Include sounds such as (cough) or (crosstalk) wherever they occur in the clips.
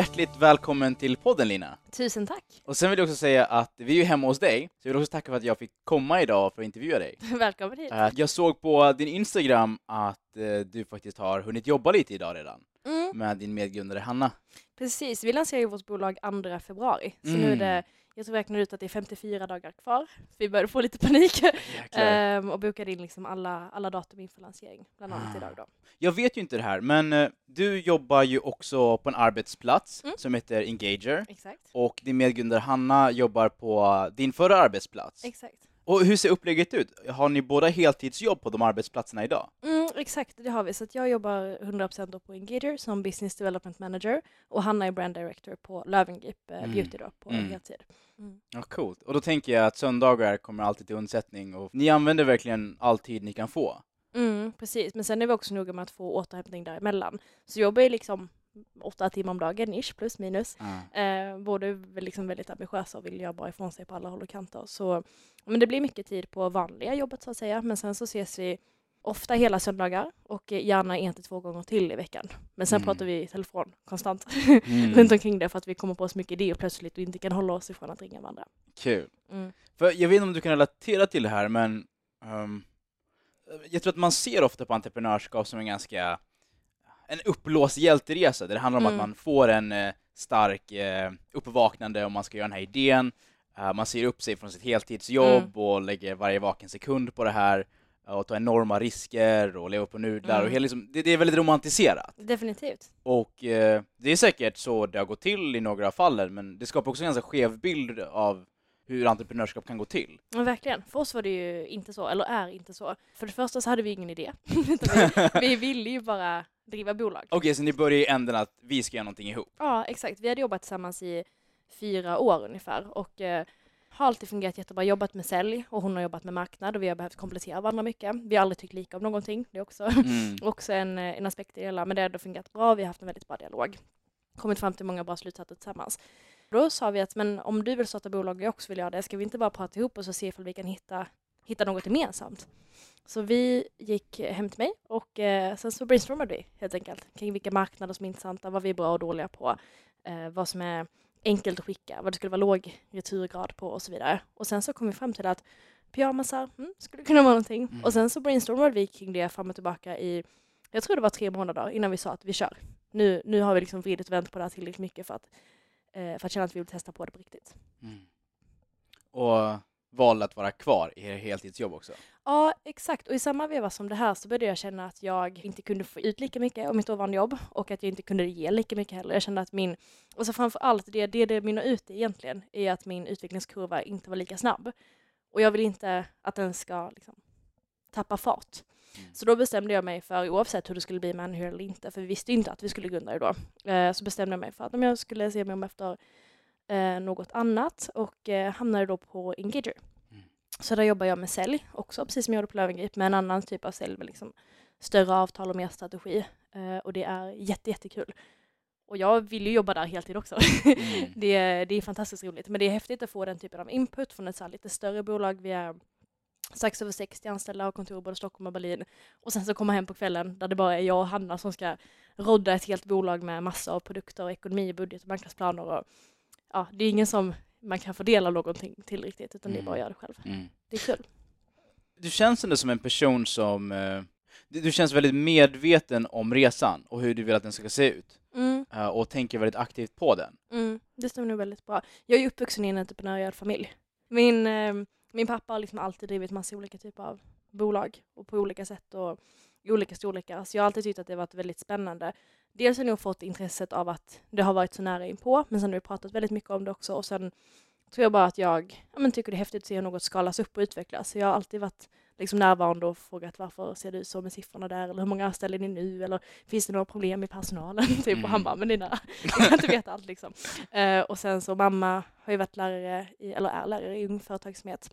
hjärtligt välkommen till podden Lina. Tusen tack. Och sen vill jag också säga att vi är ju hemma hos dig, så jag vill också tacka för att jag fick komma idag för att intervjua dig. (laughs) Välkommen hit. Eh, Jag såg på din Instagram att eh, du faktiskt har hunnit jobba lite idag redan Mm, med din medgrundare Hanna. precis, vi lanserar ju vårt bolag 2 februari. Så Mm. nu är det, jag tror vi räknar ut att det är 54 dagar kvar. Vi började få lite panik (laughs) ehm, och bokade in liksom alla, alla datum inför lansering, bland annat Ah. idag då. Jag vet ju inte det här, men eh, du jobbar ju också på en arbetsplats Mm. som heter Engager, Exakt. och din medgrundare Hanna jobbar på din förra arbetsplats. Exakt. Och hur ser upplägget ut? Har ni båda heltidsjobb på de arbetsplatserna idag? Mm, exakt, det har vi. Så jag jobbar 100% då på Engager som Business Development Manager och Hanna är Brand Director på Löwengrip eh, Mm. Beauty då på Mm. heltid. Mm. Ja, coolt. Och då tänker jag att söndagar kommer alltid till undsättning och ni använder verkligen all tid ni kan få. Mm, precis, men sen är vi också noga med att få återhämtning däremellan. Så jag jobbar ju liksom åtta timmar om dagen, ish, plus minus. Eh, båda är väl liksom väldigt ambitiösa och vill göra bra ifrån sig på alla håll och kanter. Så, men det blir mycket tid på vanliga jobbet så att säga. Men sen så ses vi ofta hela söndagar och eh, gärna en till två gånger till i veckan. Men sen Mm. pratar vi i telefon konstant Mm. (laughs) runt omkring det för att vi kommer på så mycket idéer plötsligt och inte kan hålla oss ifrån att ringa varandra. Kul. Mm. För jag vet inte om du kan relatera till det här, men ehm, jag tror att man ser ofta på entreprenörskap som en ganska en uppblåst hjälteresa, där det handlar om Mm. att man får en eh, stark eh, uppvaknande om man ska göra den här idén. Eh, man ser upp sig från sitt heltidsjobb Mm. och lägger varje vaken sekund på det här och tar enorma risker och lever på nudlar. Mm. Och hela, liksom, det, det är väldigt romantiserat. Definitivt. Och eh, det är säkert så det har gått till i några av fallen, men det skapar också en ganska skev bild av hur entreprenörskap kan gå till. Ja, verkligen. För oss var det ju inte så, eller är inte så. För det första så hade vi ingen idé. (laughs) Vi, (laughs) vi ville ju bara driva bolag. Okej, så ni börjar i änden att vi ska göra någonting ihop? Ja, exakt. Vi hade jobbat tillsammans i fyra år ungefär och eh, har alltid fungerat jättebra. Jobbat med sälj och hon har jobbat med marknad och vi har behövt komplettera varandra mycket. Vi har aldrig tyckt lika om någonting. Det är också, Mm. (laughs) också en, eh, en aspekt i det hela. Men det har ändå fungerat bra. Vi har haft en väldigt bra dialog. Kommit fram till många bra slutsatser tillsammans. Då sa vi att men om du vill starta bolag och jag också vill göra det, ska vi inte bara prata ihop oss och se ifall vi kan hitta, hitta något gemensamt? Så vi gick hem till mig och eh, sen så brainstormade vi helt enkelt kring vilka marknader som är intressanta, vad vi är bra och dåliga på, eh, vad som är enkelt att skicka, vad det skulle vara låg returgrad på och så vidare. Och sen så kom vi fram till att pyjamasar mm, skulle kunna vara någonting. Mm. Och sen så brainstormade vi kring det fram och tillbaka i, jag tror det var tre månader innan vi sa att vi kör. Nu, nu har vi liksom vridit och vänt på det här tillräckligt mycket för att, eh, för att känna att vi vill testa på det på riktigt. Mm. Och valde att vara kvar i er heltidsjobb också? Ja, exakt. Och i samma veva som det här så började jag känna att jag inte kunde få ut lika mycket av mitt dåvarande jobb och att jag inte kunde ge lika mycket heller. Jag kände att min, och så framför allt det det, det mynnar ut i egentligen, är att min utvecklingskurva inte var lika snabb. Och jag vill inte att den ska liksom, tappa fart. Mm. Så då bestämde jag mig för, oavsett hur det skulle bli med Anhur eller inte, för vi visste inte att vi skulle grunda det då, eh, så bestämde jag mig för att om jag skulle se mig om efter eh, något annat och eh, hamnade då på Engager. Så där jobbar jag med sälj också, precis som jag gjorde på Löwengrip, med en annan typ av sälj med liksom större avtal och mer strategi. Eh, och det är jätte, jättekul. Och jag vill ju jobba där heltid också. Mm. (laughs) det, är- det är fantastiskt roligt. Men det är häftigt att få den typen av input från ett så här lite större bolag. Vi är strax över 60 anställda och kontor i både Stockholm och Berlin. Och sen så komma hem på kvällen där det bara är jag och Hanna som ska rodda ett helt bolag med massor av produkter, ekonomi, budget och marknadsplaner. Och, ja, det är ingen som man kan fördela någonting till riktigt, utan det är Mm. bara att göra det själv. Mm. Det är kul. Du känns ändå som en person som... eh, du, du känns väldigt medveten om resan och hur du vill att den ska se ut. Mm, eh, och tänker väldigt aktivt på den. mm, det stämmer nog väldigt bra. Jag är uppvuxen i en entreprenöriell familj. Min, eh, min pappa har liksom alltid drivit massa olika typer av bolag och på olika sätt och i olika storlekar. Så jag har alltid tyckt att det har varit väldigt spännande. Dels har jag nog fått intresset av att det har varit så nära inpå, men sen har vi pratat väldigt mycket om det också och sen tror jag bara att jag ja, men tycker det är häftigt att se hur något skalas upp och utvecklas. Så jag har alltid varit liksom närvarande och frågat varför ser det ut så med siffrorna där eller hur många anställda ni nu eller finns det några problem med personalen? (laughs) typ. Och han Mm. bara, men Nina, (laughs) jag kan inte veta allt liksom. Eh, och sen så mamma har ju varit lärare, i, eller är lärare i ung företagsamhet.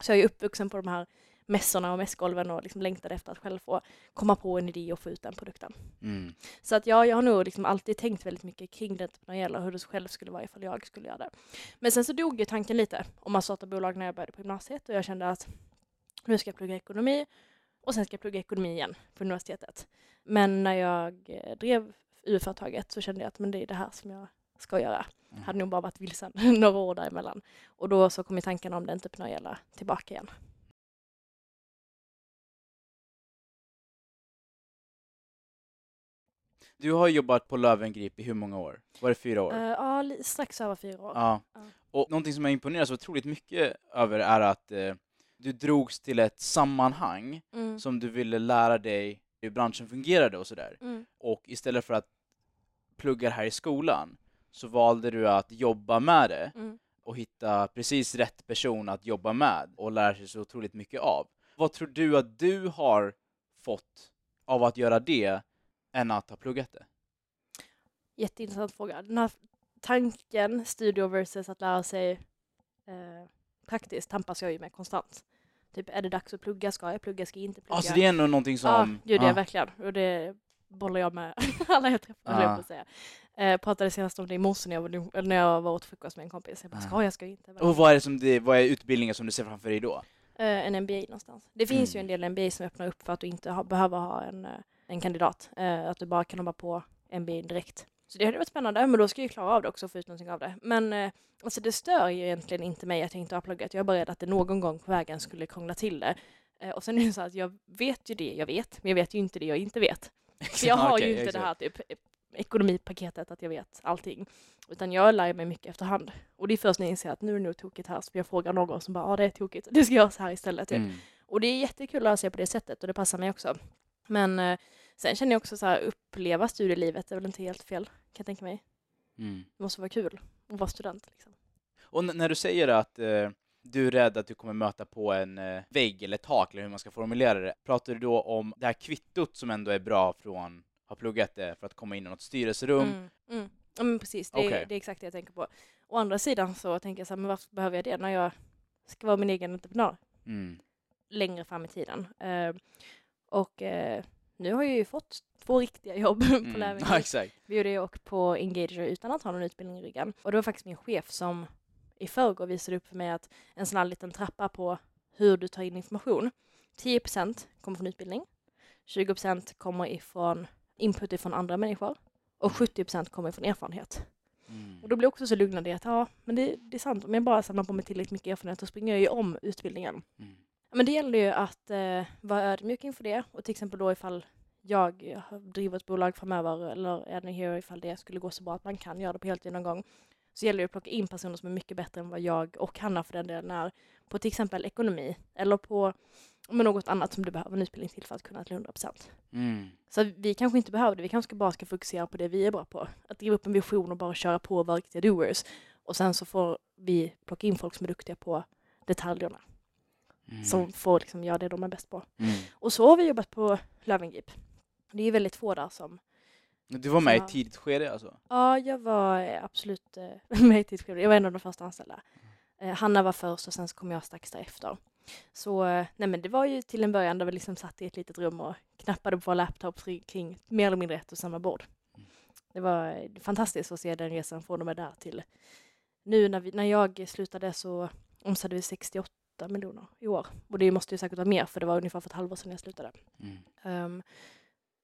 Så jag är uppvuxen på de här mässorna och mässgolven och liksom längtade efter att själv få komma på en idé och få ut den produkten. Mm. Så att ja, jag har nog liksom alltid tänkt väldigt mycket kring det entreprenöriella och hur det själv skulle vara ifall jag skulle göra det. Men sen så dog ju tanken lite om att starta bolag när jag började på gymnasiet och jag kände att nu ska jag plugga ekonomi och sen ska jag plugga ekonomi igen på universitetet. Men när jag eh, drev UF-företaget så kände jag att men det är det här som jag ska göra. Mm. Hade nog bara varit vilsen (laughs) några år däremellan. Och då så kom ju tanken om det entreprenöriella tillbaka igen. Du har jobbat på Lövengrip i hur många år? Var det fyra år? Eh, ja, strax över fyra år. Ja. Ja. Och någonting som jag imponeras otroligt mycket över är att eh, du drogs till ett sammanhang Mm. som du ville lära dig hur branschen fungerade och sådär. Mm. Och istället för att plugga här i skolan så valde du att jobba med det Mm. och hitta precis rätt person att jobba med och lära sig så otroligt mycket av. Vad tror du att du har fått av att göra det än att ha pluggat det? Jätteintressant fråga. Den här tanken, studio versus att lära sig eh, praktiskt, tampas jag ju med konstant. Typ, är det dags att plugga? Ska jag plugga? Ska jag inte plugga? Alltså det är ändå någonting som... Ja, gud, det är ja. verkligen. Och det bollar jag med (laughs) alla jag träffar, höll jag Ja. på säga. Eh, pratade senast om det i morse när jag var, när jag var åt frukost med en kompis. Jag bara, ska jag, ska jag inte? Och vad är, det som det, vad är utbildningen som du ser framför dig då? Eh, en MBA någonstans. Det finns ju Mm. en del MBA som öppnar upp för att du inte ha, behöver ha en, eh, en kandidat. Eh, att du bara kan hoppa på MBA direkt. Så det hade varit spännande, men då ska jag ju klara av det också och få ut någonting av det. Men eh, alltså det stör ju egentligen inte mig att jag inte har pluggat. Jag är bara rädd att det någon gång på vägen skulle krångla till det. Eh, och sen är det så att jag vet ju det jag vet, men jag vet ju inte det jag inte vet. För jag (laughs) har Okej, ju inte exakt. det här typ ekonomipaketet att jag vet allting. Utan jag lär mig mycket efterhand. Och det är först när jag inser att nu är det nog tokigt här, så jag frågar någon som bara ja det är tokigt, det ska jag göra så här istället. Typ. Mm. Och det är jättekul att lära sig på det sättet och det passar mig också. Men sen känner jag också så här, uppleva studielivet är väl inte helt fel, kan jag tänka mig. Mm. Det måste vara kul att vara student. Liksom. Och när du säger att eh, du är rädd att du kommer möta på en eh, vägg eller tak, eller hur man ska formulera det, pratar du då om det här kvittot som ändå är bra från att ha pluggat det för att komma in i något styrelserum? Mm, mm. Ja men precis, det, är- Okej. det är exakt det jag tänker på. Å andra sidan så tänker jag så här, men varför behöver jag det när jag ska vara min egen entreprenör Mm. längre fram i tiden? Eh, och eh, nu har jag ju fått två riktiga jobb (laughs) på Mm. Lävengrip. Ja, exakt. BUD och på Engager utan att ha någon utbildning i ryggen. Och det var faktiskt min chef som i förrgår visade upp för mig att en sån här liten trappa på hur du tar in information. 10% kommer från utbildning, 20% kommer ifrån input ifrån andra människor och 70% kommer ifrån erfarenhet. Mm. Och då blir jag också så lugnad i att ja, men det, det är sant, om jag bara samlar på mig tillräckligt mycket erfarenhet så springer jag ju om utbildningen. Mm. Men det gäller ju att eh, vara ödmjuk inför det och till exempel då ifall jag driver ett bolag framöver eller är här ifall det skulle gå så bra att man kan göra det på heltid någon gång så gäller det att plocka in personer som är mycket bättre än vad jag och Hanna för den delen är på till exempel ekonomi eller på men något annat som du behöver en utbildning till för att kunna till 100%. Mm. Så vi kanske inte behöver det, vi kanske bara ska fokusera på det vi är bra på. Att driva upp en vision och bara köra på och vara riktiga doers. Och sen så får vi plocka in folk som är duktiga på detaljerna Mm. som får liksom göra det de är bäst på. Mm. Och så har vi jobbat på Lövengrip. Det är väldigt få där som... Du var med i ett tidigt skede alltså? Ja, jag var eh, absolut eh, (laughs) med i tidsskriften. Jag var en av de första anställda. Eh, Hanna var först och sen så kom jag strax därefter. Så nej men det var ju till en början där vi liksom satt i ett litet rum och knappade på våra laptops kring- mer eller mindre ett och samma bord. Det var fantastiskt att se den resan från och med där till nu när, vi, när jag slutade så omsatte vi 68 miljoner i år. Och det måste ju säkert vara mer för det var ungefär för ett halvår sedan jag slutade. Mm. Ehm,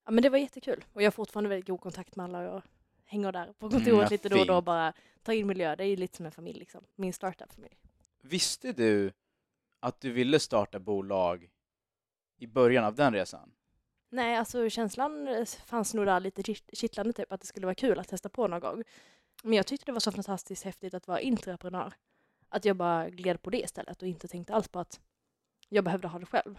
ja, men det var jättekul. Och jag har fortfarande väldigt god kontakt med alla. Jag hänger där på kontoret Mm, ja, lite då och då och bara tar in miljö. Det är ju lite som en familj liksom. Min startup-familj. Visste du att du ville starta bolag i början av den resan? Nej, alltså känslan eh, fanns nog där lite kitt- kittlande typ att det skulle vara kul att testa på någon gång. Men jag tyckte det var så fantastiskt häftigt att vara entreprenör. Att jag bara gled på det istället och inte tänkte alls på att jag behövde ha det själv.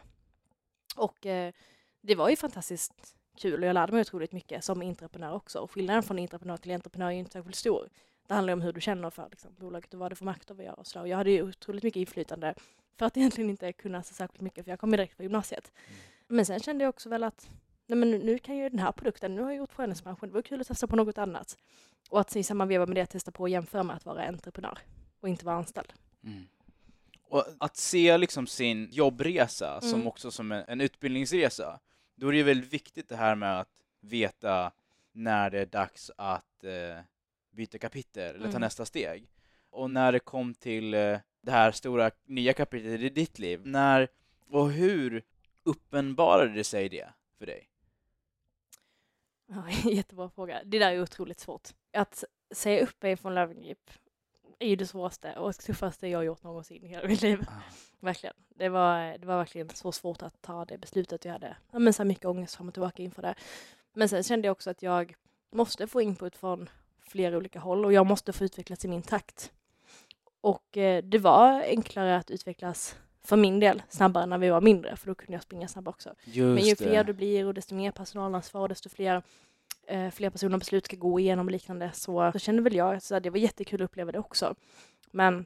Och eh, det var ju fantastiskt kul och jag lärde mig otroligt mycket som entreprenör också. Och skillnaden från entreprenör till entreprenör är ju inte särskilt stor. Det handlar ju om hur du känner för liksom, bolaget och vad du får makt över att och så. Och jag hade ju otroligt mycket inflytande för att (laughs) egentligen inte kunna så särskilt mycket för jag kom direkt från gymnasiet. Men sen kände jag också väl att nej men nu kan ju den här produkten, nu har jag gjort skönhetsbranschen, det var kul att testa på något annat. Och att i samma veva med det testa på och jämföra med att vara entreprenör och inte vara anställd. Mm. Och att se liksom sin jobbresa som Mm. också som en, en utbildningsresa, då är det väldigt viktigt det här med att veta när det är dags att eh, byta kapitel eller ta Mm. nästa steg. Och när det kom till eh, det här stora nya kapitlet i ditt liv, när och hur uppenbarade det sig det för dig? Ja, (laughs) jättebra fråga. Det där är otroligt svårt. Att säga upp mig från Löwengrip är ju det svåraste och tuffaste jag gjort någonsin i hela mitt liv. Ah. verkligen. Det var, det var verkligen så svårt att ta det beslutet. Jag hade ja, men så mycket ångest fram och tillbaka inför det. Men sen kände jag också att jag måste få input från flera olika håll och jag måste få utvecklas i min takt. Och eh, det var enklare att utvecklas för min del snabbare när vi var mindre för då kunde jag springa snabbare också. Just Men ju det. fler du blir och desto mer personalansvar och desto fler, eh, fler personer beslut ska gå igenom och liknande så, så kände väl jag att det var jättekul att uppleva det också. Men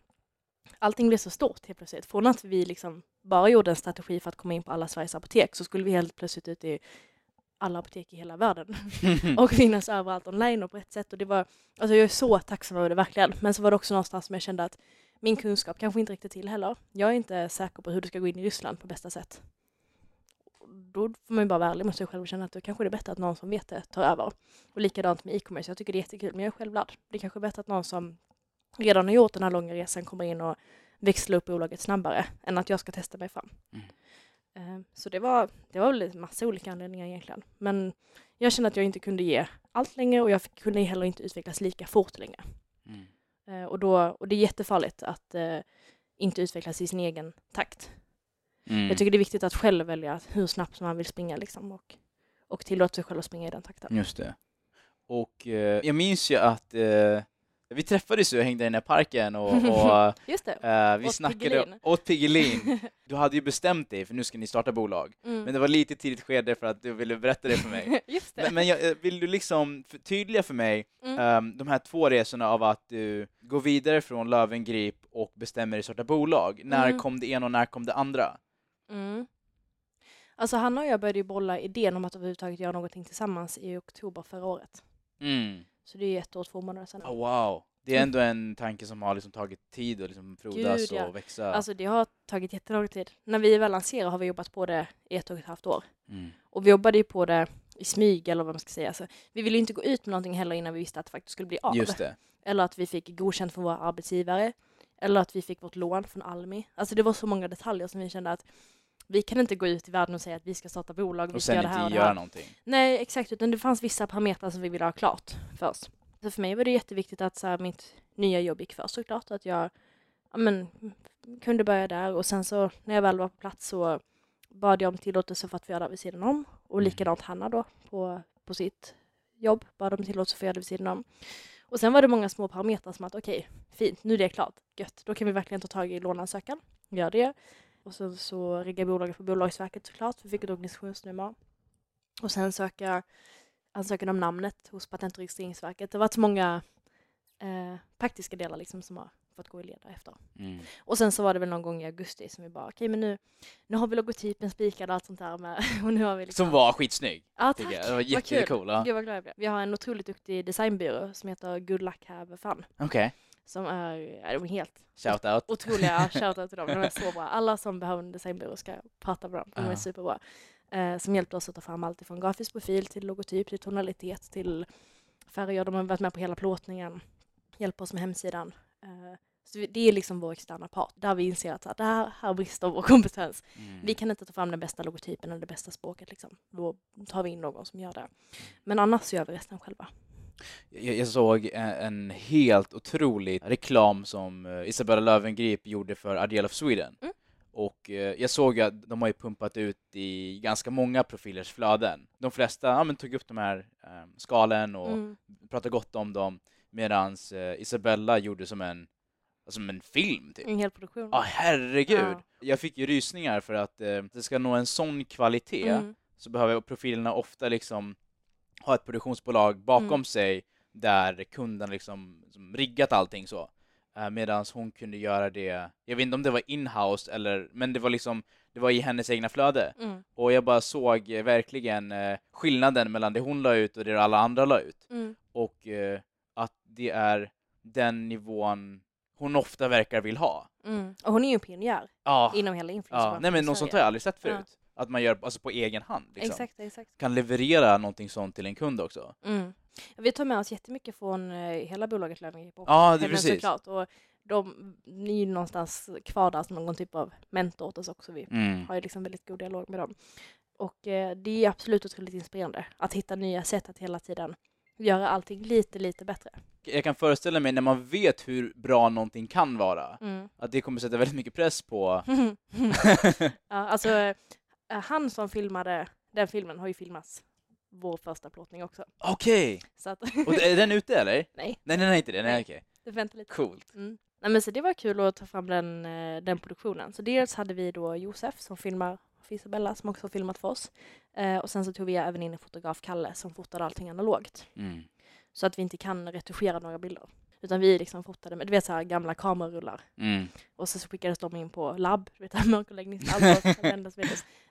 allting blev så stort helt plötsligt. Från att vi liksom bara gjorde en strategi för att komma in på alla Sveriges apotek så skulle vi helt plötsligt ut i alla apotek i hela världen (laughs) och finnas överallt online och på ett sätt. Och det var, alltså jag är så tacksam över det verkligen. Men så var det också någonstans som jag kände att min kunskap kanske inte riktigt till heller. Jag är inte säker på hur det ska gå in i Ryssland på bästa sätt. Då får man ju bara vara ärlig mot sig själv och känna att då kanske det är bättre att någon som vet det tar över. Och likadant med e-commerce. Jag tycker det är jättekul, men jag är självlärd. Det är kanske bättre att någon som redan har gjort den här långa resan kommer in och växlar upp bolaget snabbare än att jag ska testa mig fram. Mm. Eh, Så det var, det var väl en massa olika anledningar egentligen. Men jag kände att jag inte kunde ge allt längre och jag kunde heller inte utvecklas lika fort längre. Mm. Eh, Och, då, och det är jättefarligt att eh, inte utvecklas i sin egen takt. Mm. Jag tycker det är viktigt att själv välja hur snabbt man vill springa liksom, och, och tillåta sig själv att springa i den takten. Just det. Och eh, jag minns ju att eh, vi träffades och hängde i den här parken och, (laughs) och det. eh, vi Åt snackade Piggelin. åt Piggelin. (laughs) Du hade ju bestämt dig för nu ska ni starta bolag. Mm. Men det var lite tidigt skede för att du ville berätta det för mig. (laughs) Just det. Men, men jag, eh, vill du liksom förtydliga för mig Mm. ehm, de här två resorna av att du går vidare från Lövengrip och bestämmer dig starta bolag. När Mm. kom det ena och när kom det andra? Mm. Alltså Hanna och jag började ju bolla idén om att överhuvudtaget göra någonting tillsammans i oktober förra året. Mm. Så det är ju ett år och två månader sedan. Oh, wow. Det är ändå en tanke som har liksom tagit tid att liksom frodas Mm. Gud, ja. och växa. Alltså det har tagit jättelång tid. När vi väl lanserade har vi jobbat på det i ett och ett halvt år. Mm. Och vi jobbade ju på det i smyg eller vad man ska säga. Så vi ville ju inte gå ut med någonting heller innan vi visste att det faktiskt skulle bli av. Just det. Eller att vi fick godkänt från våra arbetsgivare. Eller att vi fick vårt lån från Almi. Alltså det var så många detaljer som vi kände att vi kan inte gå ut i världen och säga att vi ska starta bolag, vi Och ska sen göra det här och det här. någonting. Nej, exakt. Utan det fanns vissa parametrar som vi ville ha klart först. Så för mig var det jätteviktigt att så här, mitt nya jobb gick först såklart. Att jag ja, men, kunde börja där. Och sen så när jag väl var på plats så bad jag om tillåtelse för att få göra det vid sidan om. Och Mm. likadant Hanna då på, på sitt jobb bad om tillåtelse för att göra det vid sidan om. Och sen var det många små parametrar som att okej, fint, nu är det klart, gött. Då kan vi verkligen ta tag i låneansökan, gör det. Och så, så riggar bolaget på Bolagsverket såklart, vi fick ett organisationsnummer. Och sen söka ansökan om namnet hos Patent och registreringsverket. Det har varit så många eh, praktiska delar liksom som har fått gå i led efter. Mm. Och sen så var det väl någon gång i augusti som vi bara, okej men nu, nu har vi logotypen spikad och allt sånt där med. (laughs) Och nu har vi liksom... Som var skitsnygg, Ja, tack. jag. Det var jättecool. Ja. Gud vad glad jag blev. Vi har en otroligt duktig designbyrå som heter Good Luck Have Fun. Okej, Som är, är de helt shout out. otroliga. (laughs) Shoutout till dem. De är så bra. Alla som behöver en designbyrå ska prata med dem. De är Ja. superbra. Eh, som hjälpte oss att ta fram allt ifrån grafisk profil till logotyp, till tonalitet, till färger. De har varit med på hela plåtningen. Hjälper oss med hemsidan. Eh, så det är liksom vår externa part. Där vi inser att det här, här brister vår kompetens. Mm. Vi kan inte ta fram den bästa logotypen eller det bästa språket. Liksom. Då tar vi in någon som gör det. Men annars så gör vi resten själva. Jag, jag såg en, en helt otrolig reklam som eh, Isabella Löwengrip gjorde för Ideal of Sweden. Mm. Och eh, jag såg att de har ju pumpat ut i ganska många profilers flöden. De flesta ja, men, tog upp de här eh, skalen och Mm. pratade gott om dem medan eh, Isabella gjorde som en, som en film typ. En hel produktion. Ja, herregud! Ja. Jag fick ju rysningar för att eh, det ska nå en sån kvalitet Mm. så behöver profilerna ofta liksom ha ett produktionsbolag bakom Mm. sig där kunden liksom som riggat allting så. Uh, Medan hon kunde göra det, jag vet inte om det var inhouse eller, men det var liksom, det var i hennes egna flöde. Mm. Och jag bara såg eh, verkligen eh, skillnaden mellan det hon la ut och det alla andra la ut. Mm. Och eh, att det är den nivån hon ofta verkar vill ha. Mm. Och hon är ju en pionjär Ja, inom hela ja. influencerbranschen nej men i något sånt har jag aldrig sett Ja. Att man gör alltså på egen hand. Liksom. Exakt, exakt. Kan leverera någonting sånt till en kund också. Mm. Vi tar med oss jättemycket från eh, hela bolaget Löwengrip också. Ja, det är precis. Såklart. Och de är ju någonstans kvar där som någon typ av mentor åt oss också. Vi Mm. har ju liksom väldigt god dialog med dem. Och eh, det är absolut otroligt inspirerande att hitta nya sätt att hela tiden göra allting lite, lite bättre. Jag kan föreställa mig när man vet hur bra någonting kan vara, Mm. att det kommer sätta väldigt mycket press på... (laughs) ja, alltså, han som filmade den filmen har ju filmats vår första plåtning också. Okej! Att, (laughs) Och är den ute eller? nej, Nej, den är inte det. Nej, okej. det väntar lite. Coolt. Mm. Nej, men så det var kul att ta fram den, eh, den produktionen. Så dels hade vi då Josef som filmar för Isabella som också har filmat för oss. Eh, och sen så tog vi även in en fotograf, Kalle, som fotade allting analogt. Mm. Så att vi inte kan retuschera några bilder. Utan vi liksom fotade med, du vet så här gamla kamerarullar. Mm. Och så skickades de in på labb, du vet (laughs) mörkerläggningslabb. (laughs) vändas.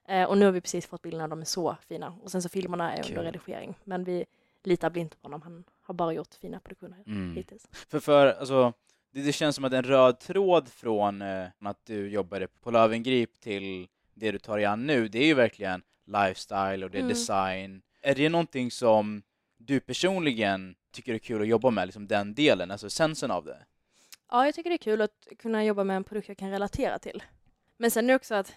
Eh, och nu har vi precis fått bilderna, de är så fina. Och sen så filmerna är under redigering. Men vi litar blint på honom, han har bara gjort fina produktioner Mm. hittills. För, för alltså, det, det känns som att en röd tråd från eh, att du jobbade på Lövengrip till det du tar igen nu, det är ju verkligen lifestyle och det är Mm. design. Är det någonting som du personligen tycker är kul att jobba med, liksom den delen, alltså essensen av det? Ja, jag tycker det är kul att kunna jobba med en produkt jag kan relatera till. Men sen är det också att,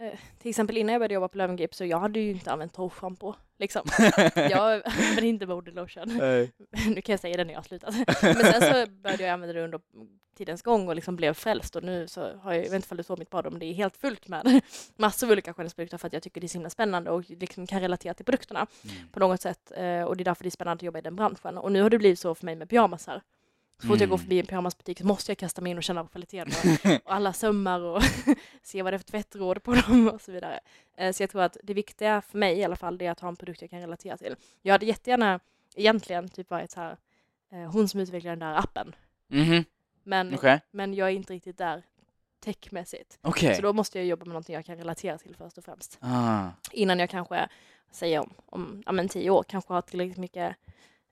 eh, till exempel innan jag började jobba på Löwengrip så jag hade ju inte använt torrschampo. Liksom. (laughs) Jag använder inte body lotion. Nej. (laughs) nu kan jag säga det när jag har slutat. Men sen så började jag använda det under tidens gång och liksom blev frälst och nu så har jag, jag vet inte om du såg mitt bad, men det är helt fullt med (laughs) massor av olika skönhetsprodukter för att jag tycker det är så himla spännande och liksom kan relatera till produkterna Mm. på något sätt. Eh, Och det är därför det är spännande att jobba i den branschen. Och nu har det blivit så för mig med pyjamasar. Så fort jag går Mm. förbi en pyjamasbutik så måste jag kasta mig in och känna på kvaliteten och, (laughs) och alla sömmar och (laughs) se vad det är för tvättråd på dem och så vidare. Eh, Så jag tror att det viktiga för mig i alla fall är att ha en produkt jag kan relatera till. Jag hade jättegärna egentligen typ varit så här, eh, hon som utvecklar den där appen. Mhm, Men, okej. men jag är inte riktigt där techmässigt. Okej. Så då måste jag jobba med någonting jag kan relatera till först och främst. Ah. Innan jag kanske, säger om, om ja, men tio år, kanske har tillräckligt mycket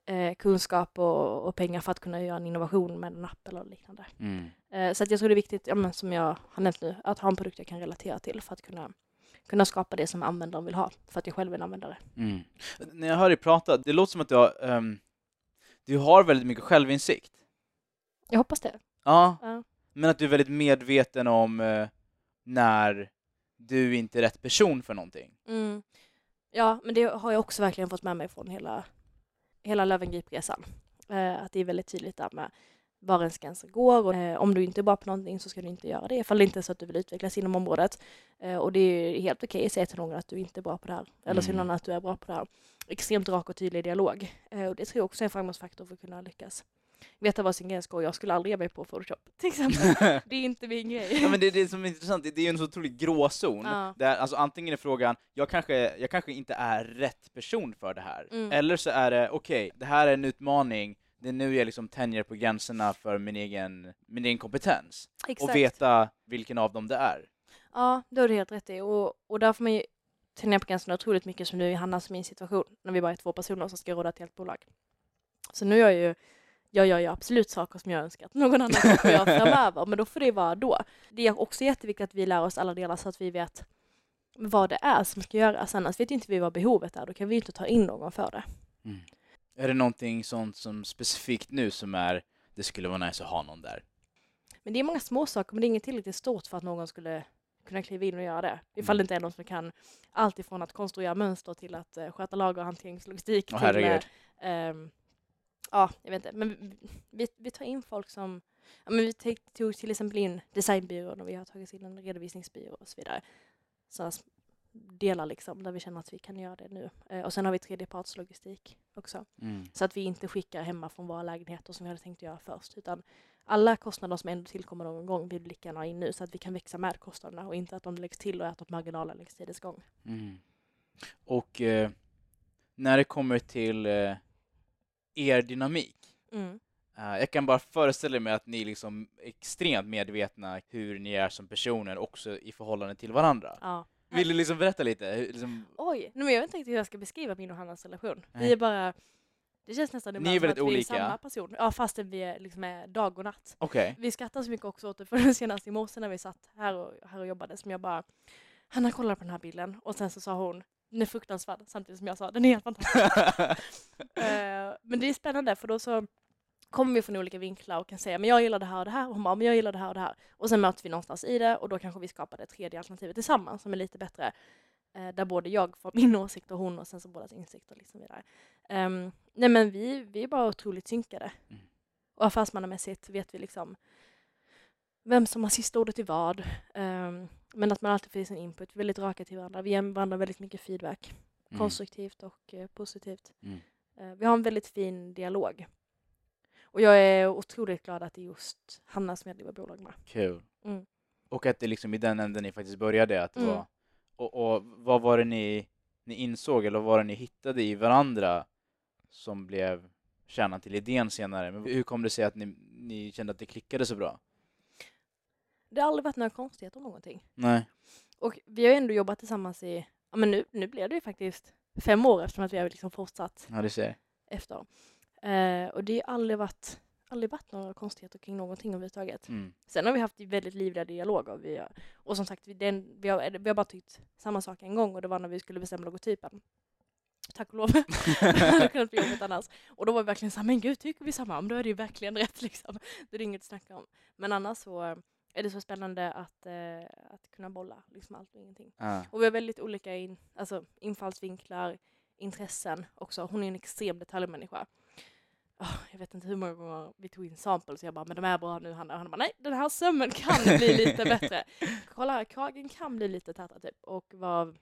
eh, kunskap och, och pengar för att kunna göra en innovation med en app eller liknande. Mm. Eh, så att jag tror det är viktigt, ja, men som jag har nämnt nu, att ha en produkt jag kan relatera till för att kunna, kunna skapa det som användaren vill ha, för att jag själv är en användare. Mm. När jag hör dig prata, det låter som att du har, ehm, du har väldigt mycket självinsikt. Jag hoppas det. Ja, Ja. men att du är väldigt medveten om eh, när du inte är rätt person för någonting. Mm. Ja, men det har jag också verkligen fått med mig från hela, hela Löwengripresan. Eh, att det är väldigt tydligt där med var ens gränser går och eh, om du inte är bra på någonting så ska du inte göra det ifall det inte är så att du vill utvecklas inom området. Eh, och det är helt okej att säga till någon att du inte är bra på det här eller till Mm. någon att du är bra på det här. Extremt rak och tydlig dialog. Eh, och det tror jag också är en framgångsfaktor för att kunna lyckas. Veta vad sin gräns går. Jag skulle aldrig ge mig på Photoshop till exempel. (laughs) det är inte min grej. ja, men det, det som är intressant, det är ju en så otrolig gråzon. Ja. Där, alltså, antingen är frågan, jag kanske, jag kanske inte är rätt person för det här. Mm. Eller så är det, okej, det här är en utmaning, det är nu jag liksom tänjer på gränserna för min egen, min egen kompetens. Exakt. Och veta vilken av dem det är. Ja, det har du helt rätt i. Och, och där får man ju tänja på gränserna otroligt mycket som nu i Hannas och min situation, när vi bara är två personer som ska råda ett helt bolag. Så nu gör jag ju, jag gör ju absolut saker som jag önskar att någon annan gör (laughs) framöver, men då får det vara då. Det är också jätteviktigt att vi lär oss alla delar så att vi vet vad det är som ska göras, annars vet inte vi vad behovet är, då kan vi inte ta in någon för det. Är det någonting sånt som specifikt nu som är, det skulle vara nice att ha någon där? Men det är många små saker, men det är inget tillräckligt stort för att någon skulle kunna kliva in och göra det. Ifall det inte är någon som kan allt ifrån att konstruera mönster till att uh, sköta lager och hanteringslogistik. Åh till, eh, herregud. Ja, jag vet inte. Men vi, vi, tar in folk som... Ja, men vi tog, till exempel in designbyrån och vi har tagit in en redovisningsbyrå och så vidare. Sådana s- delar liksom, där vi känner att vi kan göra det nu. Eh, och sen har vi tredjepartslogistik också. Mm. Så att vi inte skickar hemma från våra lägenheter som vi hade tänkt göra först. Utan alla kostnader som ändå tillkommer någon gång vill ha in nu så att vi kan växa med kostnaderna och inte att de läggs till och äter upp marginalen längs tidens gång. Mm. Och eh, när det kommer till eh, er dynamik, Mm. eh, jag kan bara föreställa mig att ni liksom är extremt medvetna hur ni är som personer också i förhållande till varandra. Ja. Vill du liksom berätta lite? Liksom, Oj, nej, men jag vet inte riktigt hur jag ska beskriva min och Hannas relation. Vi Nej. är bara... Det känns nästan Ni ibland är som väldigt att vi är olika. samma person. Ja, fastän vi är, liksom är dag och natt. Okej. Vi skrattar så mycket också åt det, för den senaste i morse när vi satt här och, här och jobbade, som jag bara Hanna kolla på den här bilden och sen så sa hon den är fruktansvärd samtidigt som jag sa den är helt fantastisk. (laughs) Eh, men det är spännande för då så kommer vi från olika vinklar och kan säga men jag gillar det här och det här och hon bara men jag gillar det här och det här. Och sen möts vi någonstans i det och då kanske vi skapar det tredje alternativet tillsammans som är lite bättre. Eh, där både jag får min åsikt och hon och sen så bådas insikter. Liksom vidare. Um, nej men vi, vi är bara otroligt synkade. Mm. Och affärsmannamässigt vet vi liksom vem som har sista ordet i vad. Um, men att man alltid får sin input. Väldigt raka till varandra. Vi ger varandra väldigt mycket feedback. Mm. Konstruktivt och eh, positivt. Mm. Eh, vi har en väldigt fin dialog. Och jag är otroligt glad att det är just Hanna som jag driver bolag med. Kul. Mm. Och att det liksom i den änden ni faktiskt började, att det Mm. var, och, och vad var det ni, ni insåg, eller vad var det ni hittade i varandra som blev kärnan till idén senare? Men hur kom det sig att ni, ni kände att det klickade så bra? Det har aldrig varit några konstigheter om någonting. Nej. Och vi har ju ändå jobbat tillsammans i, ja men nu, nu blev det ju faktiskt fem år eftersom att vi har liksom fortsatt Ja, du ser. efter. Eh, och det har aldrig varit, aldrig varit några konstigheter kring någonting överhuvudtaget. Mm. Sen har vi haft väldigt livliga dialoger. Vi har, och som sagt, vi, den, vi, har, vi har bara tyckt samma sak en gång och det var när vi skulle bestämma logotypen. Tack och lov. det (laughs) (laughs) hade kunnat bli jobbigt annars. Och då var vi verkligen såhär, men gud, tycker vi samma? Då är det ju verkligen rätt liksom. Det är inget att snacka om. Men annars så är det så spännande att, eh, att kunna bolla liksom allt och ingenting. Ja. Och vi har väldigt olika in, alltså, infallsvinklar, intressen också. Hon är en extrem detaljmänniska. Åh, jag vet inte hur många gånger vi tog in samples jag bara, men de är bra nu Hanna. Och han bara, nej den här sömmen kan bli lite (laughs) bättre. Kolla, kragen kan bli lite tätare typ. Och vad,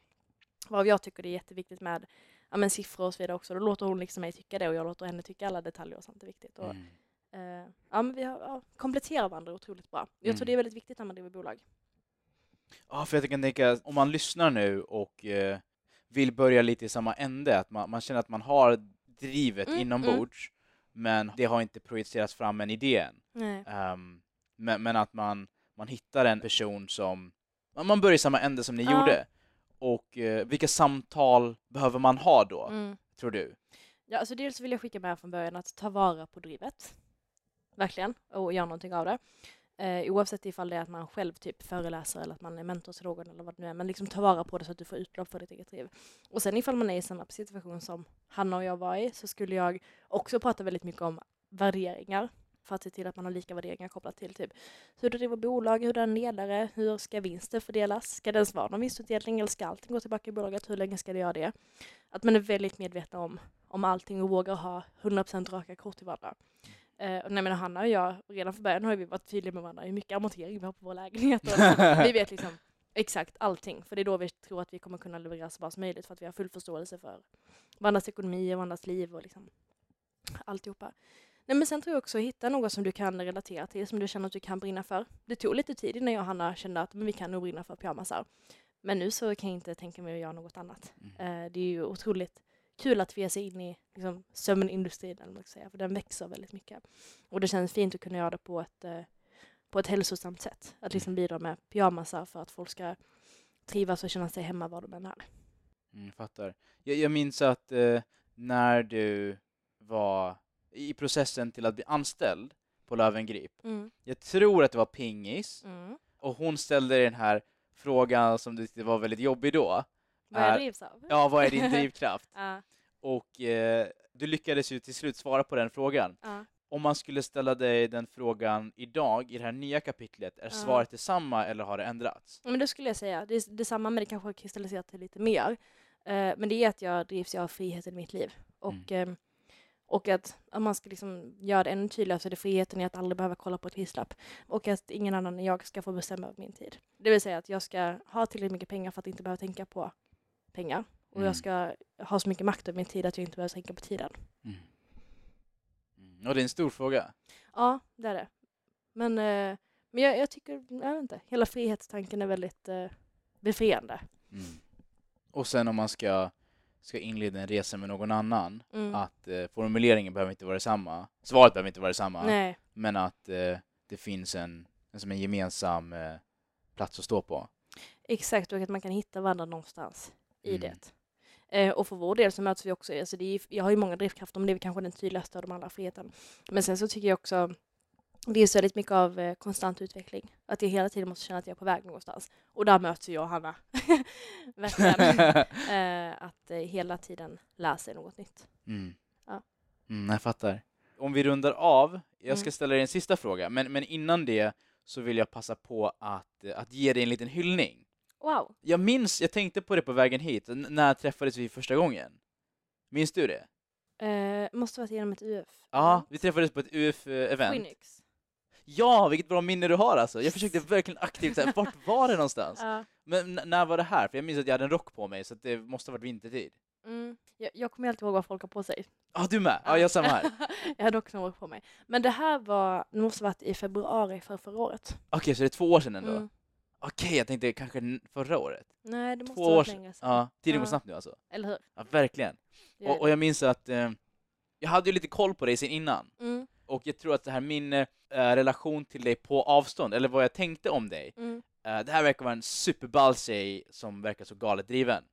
vad jag tycker det är jätteviktigt med ja, men siffror och så vidare också. Då låter hon liksom mig tycka det och jag låter henne tycka alla detaljer och sånt är viktigt. Och, Mm. Eh, ja, men vi har, ja, kompletterar varandra otroligt bra. Jag tror Mm. det är väldigt viktigt när man driver bolag. Ja, för jag kan tänka, om man lyssnar nu och eh, vill börja lite i samma ände, att man, man känner att man har drivet Mm, inombords, men det har inte projicerats fram en idé än. Ehm, men, men att man, man hittar en person som... Man börjar i samma ände som ni Ja. gjorde. Och eh, vilka samtal behöver man ha då, Mm. tror du? Ja, alltså dels vill jag skicka med från början att ta vara på drivet. Verkligen. Och göra någonting av det. Eh, oavsett ifall det är att man själv typ föreläser eller att man är mentor till någon eller vad det nu är. Men liksom ta vara på det så att du får utlopp för ditt eget driv. Och sen ifall man är i samma situation som Hanna och jag var i så skulle jag också prata väldigt mycket om värderingar. För att se till att man har lika värderingar kopplat till typ hur du driver bolag, hur du är en ledare, hur ska vinsten fördelas? Ska det ens vara någon vinstutdelning eller ska allting gå tillbaka i bolaget? Hur länge ska det göra det? Att man är väldigt medveten om, om allting och vågar ha 100% raka kort till varandra. Eh, nej, men Hanna och jag, redan från början har vi varit tydliga med varandra hur mycket amortering vi har på vår lägenhet. (laughs) Vi vet liksom exakt allting, för det är då vi tror att vi kommer kunna leverera så bra som möjligt för att vi har full förståelse för varandras ekonomi och varandras liv och liksom alltihopa. Nej, men sen tror jag också att hitta något som du kan relatera till, som du känner att du kan brinna för. Det tog lite tid innan jag och Hanna kände att men vi kan nog brinna för pyjamasar. Men nu så kan jag inte tänka mig att göra något annat. Mm. Eh, det är ju otroligt kul att vi ger sig in i liksom, sömnindustrin, eller man säga, för den växer väldigt mycket. Och det känns fint att kunna göra det på ett, eh, på ett hälsosamt sätt. Att liksom bidra med pyjamasar för att folk ska trivas och känna sig hemma var de än är. Mm, fattar. Jag, jag minns att eh, när du var i processen till att bli anställd på Löwengrip, Mm. jag tror att det var Pingis, Mm. och hon ställde den här frågan som tyckte var väldigt jobbig då. Vad jag Är- drivs av? Ja, vad är din (laughs) drivkraft? Ja, Och eh, du lyckades ju till slut svara på den frågan. ja. Om man skulle ställa dig den frågan idag i det här nya kapitlet, är Ja. svaret detsamma eller har det ändrats? Ja, Men det skulle jag säga. Det är detsamma men det kanske har kristalliserat till lite mer. Eh, men det är att jag drivs av friheten i mitt liv. Och, eh, och att om man ska liksom göra det ännu tydligare så är det friheten i att aldrig behöva kolla på ett prislapp. Och att ingen annan än jag ska få bestämma över min tid. Det vill säga att jag ska ha tillräckligt mycket pengar för att inte behöva tänka på pengar. Och Mm. jag ska ha så mycket makt över min tid att jag inte behöver tänka på tiden. Mm. Mm. Och det är en stor fråga. Ja, det är det. Men, eh, men jag, jag tycker, jag vet inte, hela frihetstanken är väldigt eh, befriande. Mm. Och sen om man ska, ska inleda en resa med någon annan, Mm. att eh, formuleringen behöver inte vara detsamma, svaret behöver inte vara detsamma, Nej. men att eh, det finns en, en, som en gemensam eh, plats att stå på. Exakt, och att man kan hitta varandra någonstans i Mm. det. Eh, och för vår del så möts vi också, alltså det är, jag har ju många drivkrafter, men det är kanske den tydligaste av de andra friheten. Men sen så tycker jag också, det är så väldigt mycket av eh, konstant utveckling. Att jag hela tiden måste känna att jag är på väg någonstans. Och där möts jag och Hanna. (laughs) Verkligen. (laughs) eh, att eh, hela tiden lära sig något nytt. Mm. Ja. Mm, jag fattar. Om vi rundar av, jag ska Mm. ställa dig en sista fråga, men, men innan det så vill jag passa på att, att ge dig en liten hyllning. Wow. Jag minns, jag tänkte på det på vägen hit, n- när träffades vi första gången? Minns du det? Eh, måste varit genom ett UF. Ja, vi träffades på ett UF-event. Phoenix. Ja, vilket bra minne du har alltså! Jag försökte verkligen aktivt säga, vart var det någonstans? (laughs) Ja. Men n- när var det här? För jag minns att jag hade en rock på mig, så att det måste ha varit vintertid. Mm. Jag, jag kommer alltid ihåg vad folk har på sig. Ja, ah, du med? Ja, jag samma här. (laughs) jag hade också en rock på mig. Men det här var, det måste varit i februari för förra året. Okej, så det är två år sedan ändå? Mm. Okej, jag tänkte kanske förra året? Nej, det måste Två ha år varit sedan. Ja, tiden går snabbt nu alltså. Eller hur? Ja, verkligen. Och, och jag minns att eh, jag hade ju lite koll på dig sen innan. Mm, Och jag tror att det här min eh, relation till dig på avstånd, eller vad jag tänkte om dig, mm, eh, det här verkar vara en superball tjej som verkar så galet driven.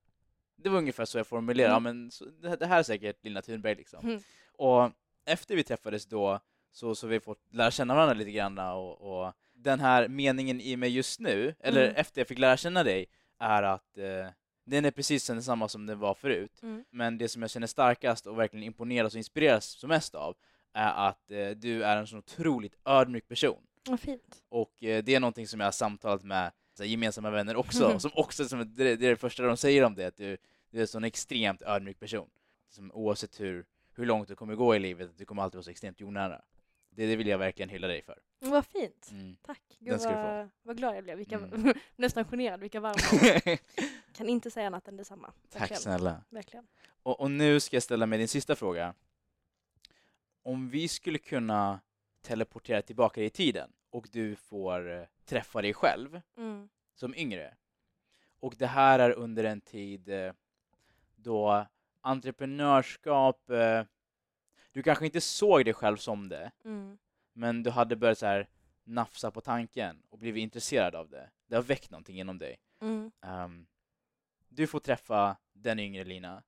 Det var ungefär så jag formulerade, ja, men så, det, det här är säkert Lina Thunberg liksom. Mm. Och efter vi träffades då, så, så vi fått lära känna varandra lite grann och, och den här meningen i mig just nu, eller Mm. efter jag fick lära känna dig, är att eh, den är precis densamma som den var förut. mm. Men det som jag känner starkast och verkligen imponeras och inspireras som mest av är att eh, du är en så otroligt ödmjuk person. Vad fint. Och eh, det är någonting som jag har samtalat med så här, gemensamma vänner också, (laughs) som också som det, det är det första de säger om det, att du, du är en sån extremt ödmjuk person. Som oavsett hur, hur långt du kommer gå i livet, du kommer alltid vara så extremt jordnära. Det, det vill jag verkligen hylla dig för. Vad fint. Mm. Tack. Gud vad, vad glad jag blev. Vilka, Mm. (laughs) nästan generad. Vilka varma. (laughs) Kan inte säga annat än detsamma. Tack Verkligen. snälla. Verkligen. Och, och nu ska jag ställa mig din sista fråga. Om vi skulle kunna teleportera tillbaka i tiden och du får eh, träffa dig själv Mm. som yngre. Och det här är under en tid eh, då entreprenörskap, eh, du kanske inte såg dig själv som det, Mm. men du hade börjat så här nafsa på tanken och blivit intresserad av det. Det har väckt någonting inom dig. Mm. Ehm, du får träffa den yngre Lina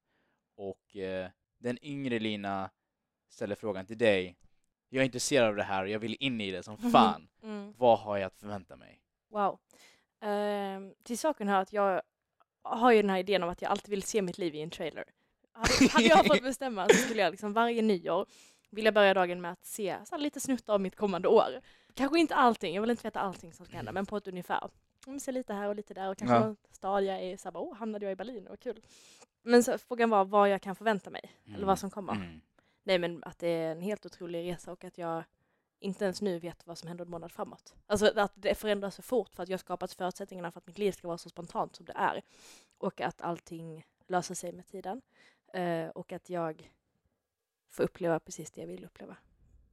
och eh, den yngre Lina ställer frågan till dig. Jag är intresserad av det här och jag vill in i det som fan. Mm. Vad har jag att förvänta mig? Wow. Ehm, till saken hör att jag har ju den här idén om att jag alltid vill se mitt liv i en trailer. Hade, hade jag fått (laughs) bestämma så skulle jag liksom varje nyår vilja börja dagen med att se så lite snuttar av mitt kommande år. Kanske inte allting, jag vill inte veta allting som ska hända, men på ett ungefär. Mm, se lite här och lite där och kanske Ja. någon stad jag är i, så bara, oh, hamnade jag i Berlin, vad kul. Men så, frågan var vad jag kan förvänta mig, eller vad som kommer. Mm. Nej men att det är en helt otrolig resa och att jag inte ens nu vet vad som händer en månad framåt. Alltså att det förändras så fort för att jag har skapat förutsättningarna för att mitt liv ska vara så spontant som det är. Och att allting löser sig med tiden. Eh, och att jag får uppleva precis det jag vill uppleva.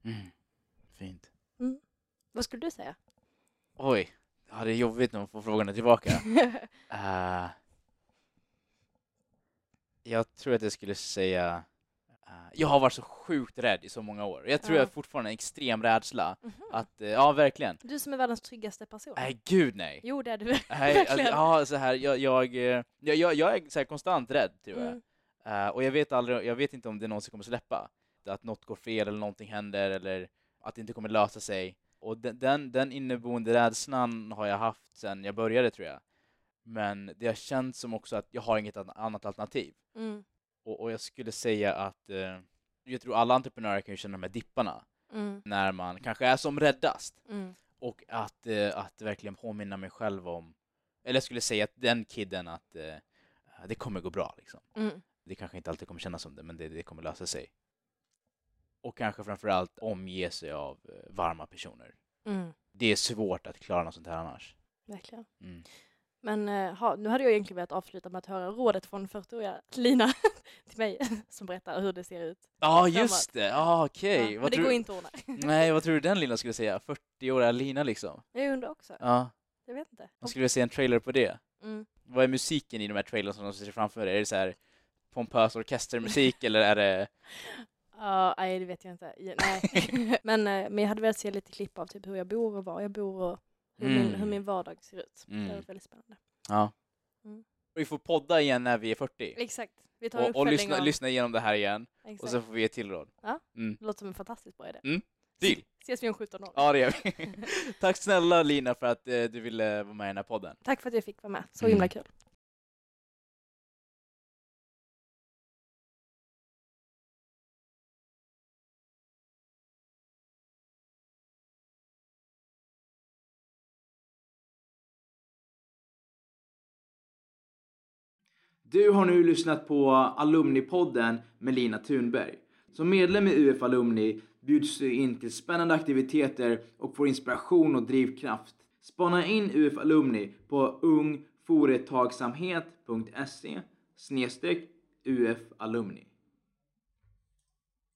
Mm. Fint. Vad skulle du säga? Oj, ja, det är jobbigt när man får frågorna tillbaka. (laughs) Eh, jag tror att jag skulle säga... eh, jag har varit så sjukt rädd i så många år. Jag tror Ja. jag fortfarande har extrem rädsla. Mhm. Att, eh, ja, verkligen. Du som är världens tryggaste person. Nej, gud nej. Jo, det är du. (laughs) Nej, alltså, Verkligen. ja, så här, jag, jag, jag, jag, jag är så konstant rädd, tror jag. Mm. Eh, och jag vet, aldrig, jag vet inte om det någonsin kommer släppa. Att något går fel eller någonting händer eller att det inte kommer lösa sig. Och den, den, den inneboende rädslan har jag haft sedan jag började, tror jag. Men det har känts som också att jag har inget an- annat alternativ. Mm. Och, och jag skulle säga att eh, jag tror alla entreprenörer kan ju känna de här dipparna Mm. när man kanske är som räddast. Mm. Och att, eh, att verkligen påminna mig själv om, eller jag skulle säga att den kidden att eh, det kommer gå bra liksom. Det kanske inte alltid kommer kännas som det, men det, det kommer lösa sig. Och kanske framförallt omge sig av eh, varma personer. Mm. Det är svårt att klara något sånt här annars. Verkligen. Mm. Men eh, ha, nu hade jag egentligen velat avsluta med att höra rådet från 40-åriga Lina (laughs) till mig (laughs) som berättar hur det ser ut. Ja, just det! Ja, okej. Ja, Vad men det går inte att ordna. (laughs) Nej, vad tror du den Lina skulle säga? 40-åriga Lina liksom? Jag undrar också. Ja, Jag vet inte. man skulle vilja se en trailer på det. Mm. Vad är musiken i de här trailers som de ser framför dig? Är det så här pompös orkestermusik eller är det... Ja, nej det vet jag inte. Ja, Nej. (laughs) men, eh, men jag hade velat se lite klipp av typ hur jag bor och var jag bor och hur, min, Mm. hur min vardag ser ut. Det Mm. har varit väldigt spännande. Ja. Mm. Vi får podda igen när vi är 40. Exakt. Vi tar Och, och lyssna, av... lyssna igenom det här igen. Exakt. Och så får vi ett till råd. Ja. Mm. Det låter som en fantastiskt bra idé. Deal! Ses vi om 17 år. Ja, det gör vi. (laughs) Tack snälla Lina för att eh, du ville vara med i den här podden. Tack för att jag fick vara med. Så Mm. himla kul. Du har nu lyssnat på Alumnipodden med Lina Thunberg. Som medlem i UF Alumni bjuds du in till spännande aktiviteter och får inspiration och drivkraft. Spana in UF Alumni på ungforetagsamhet.se snedstreck UF Alumni.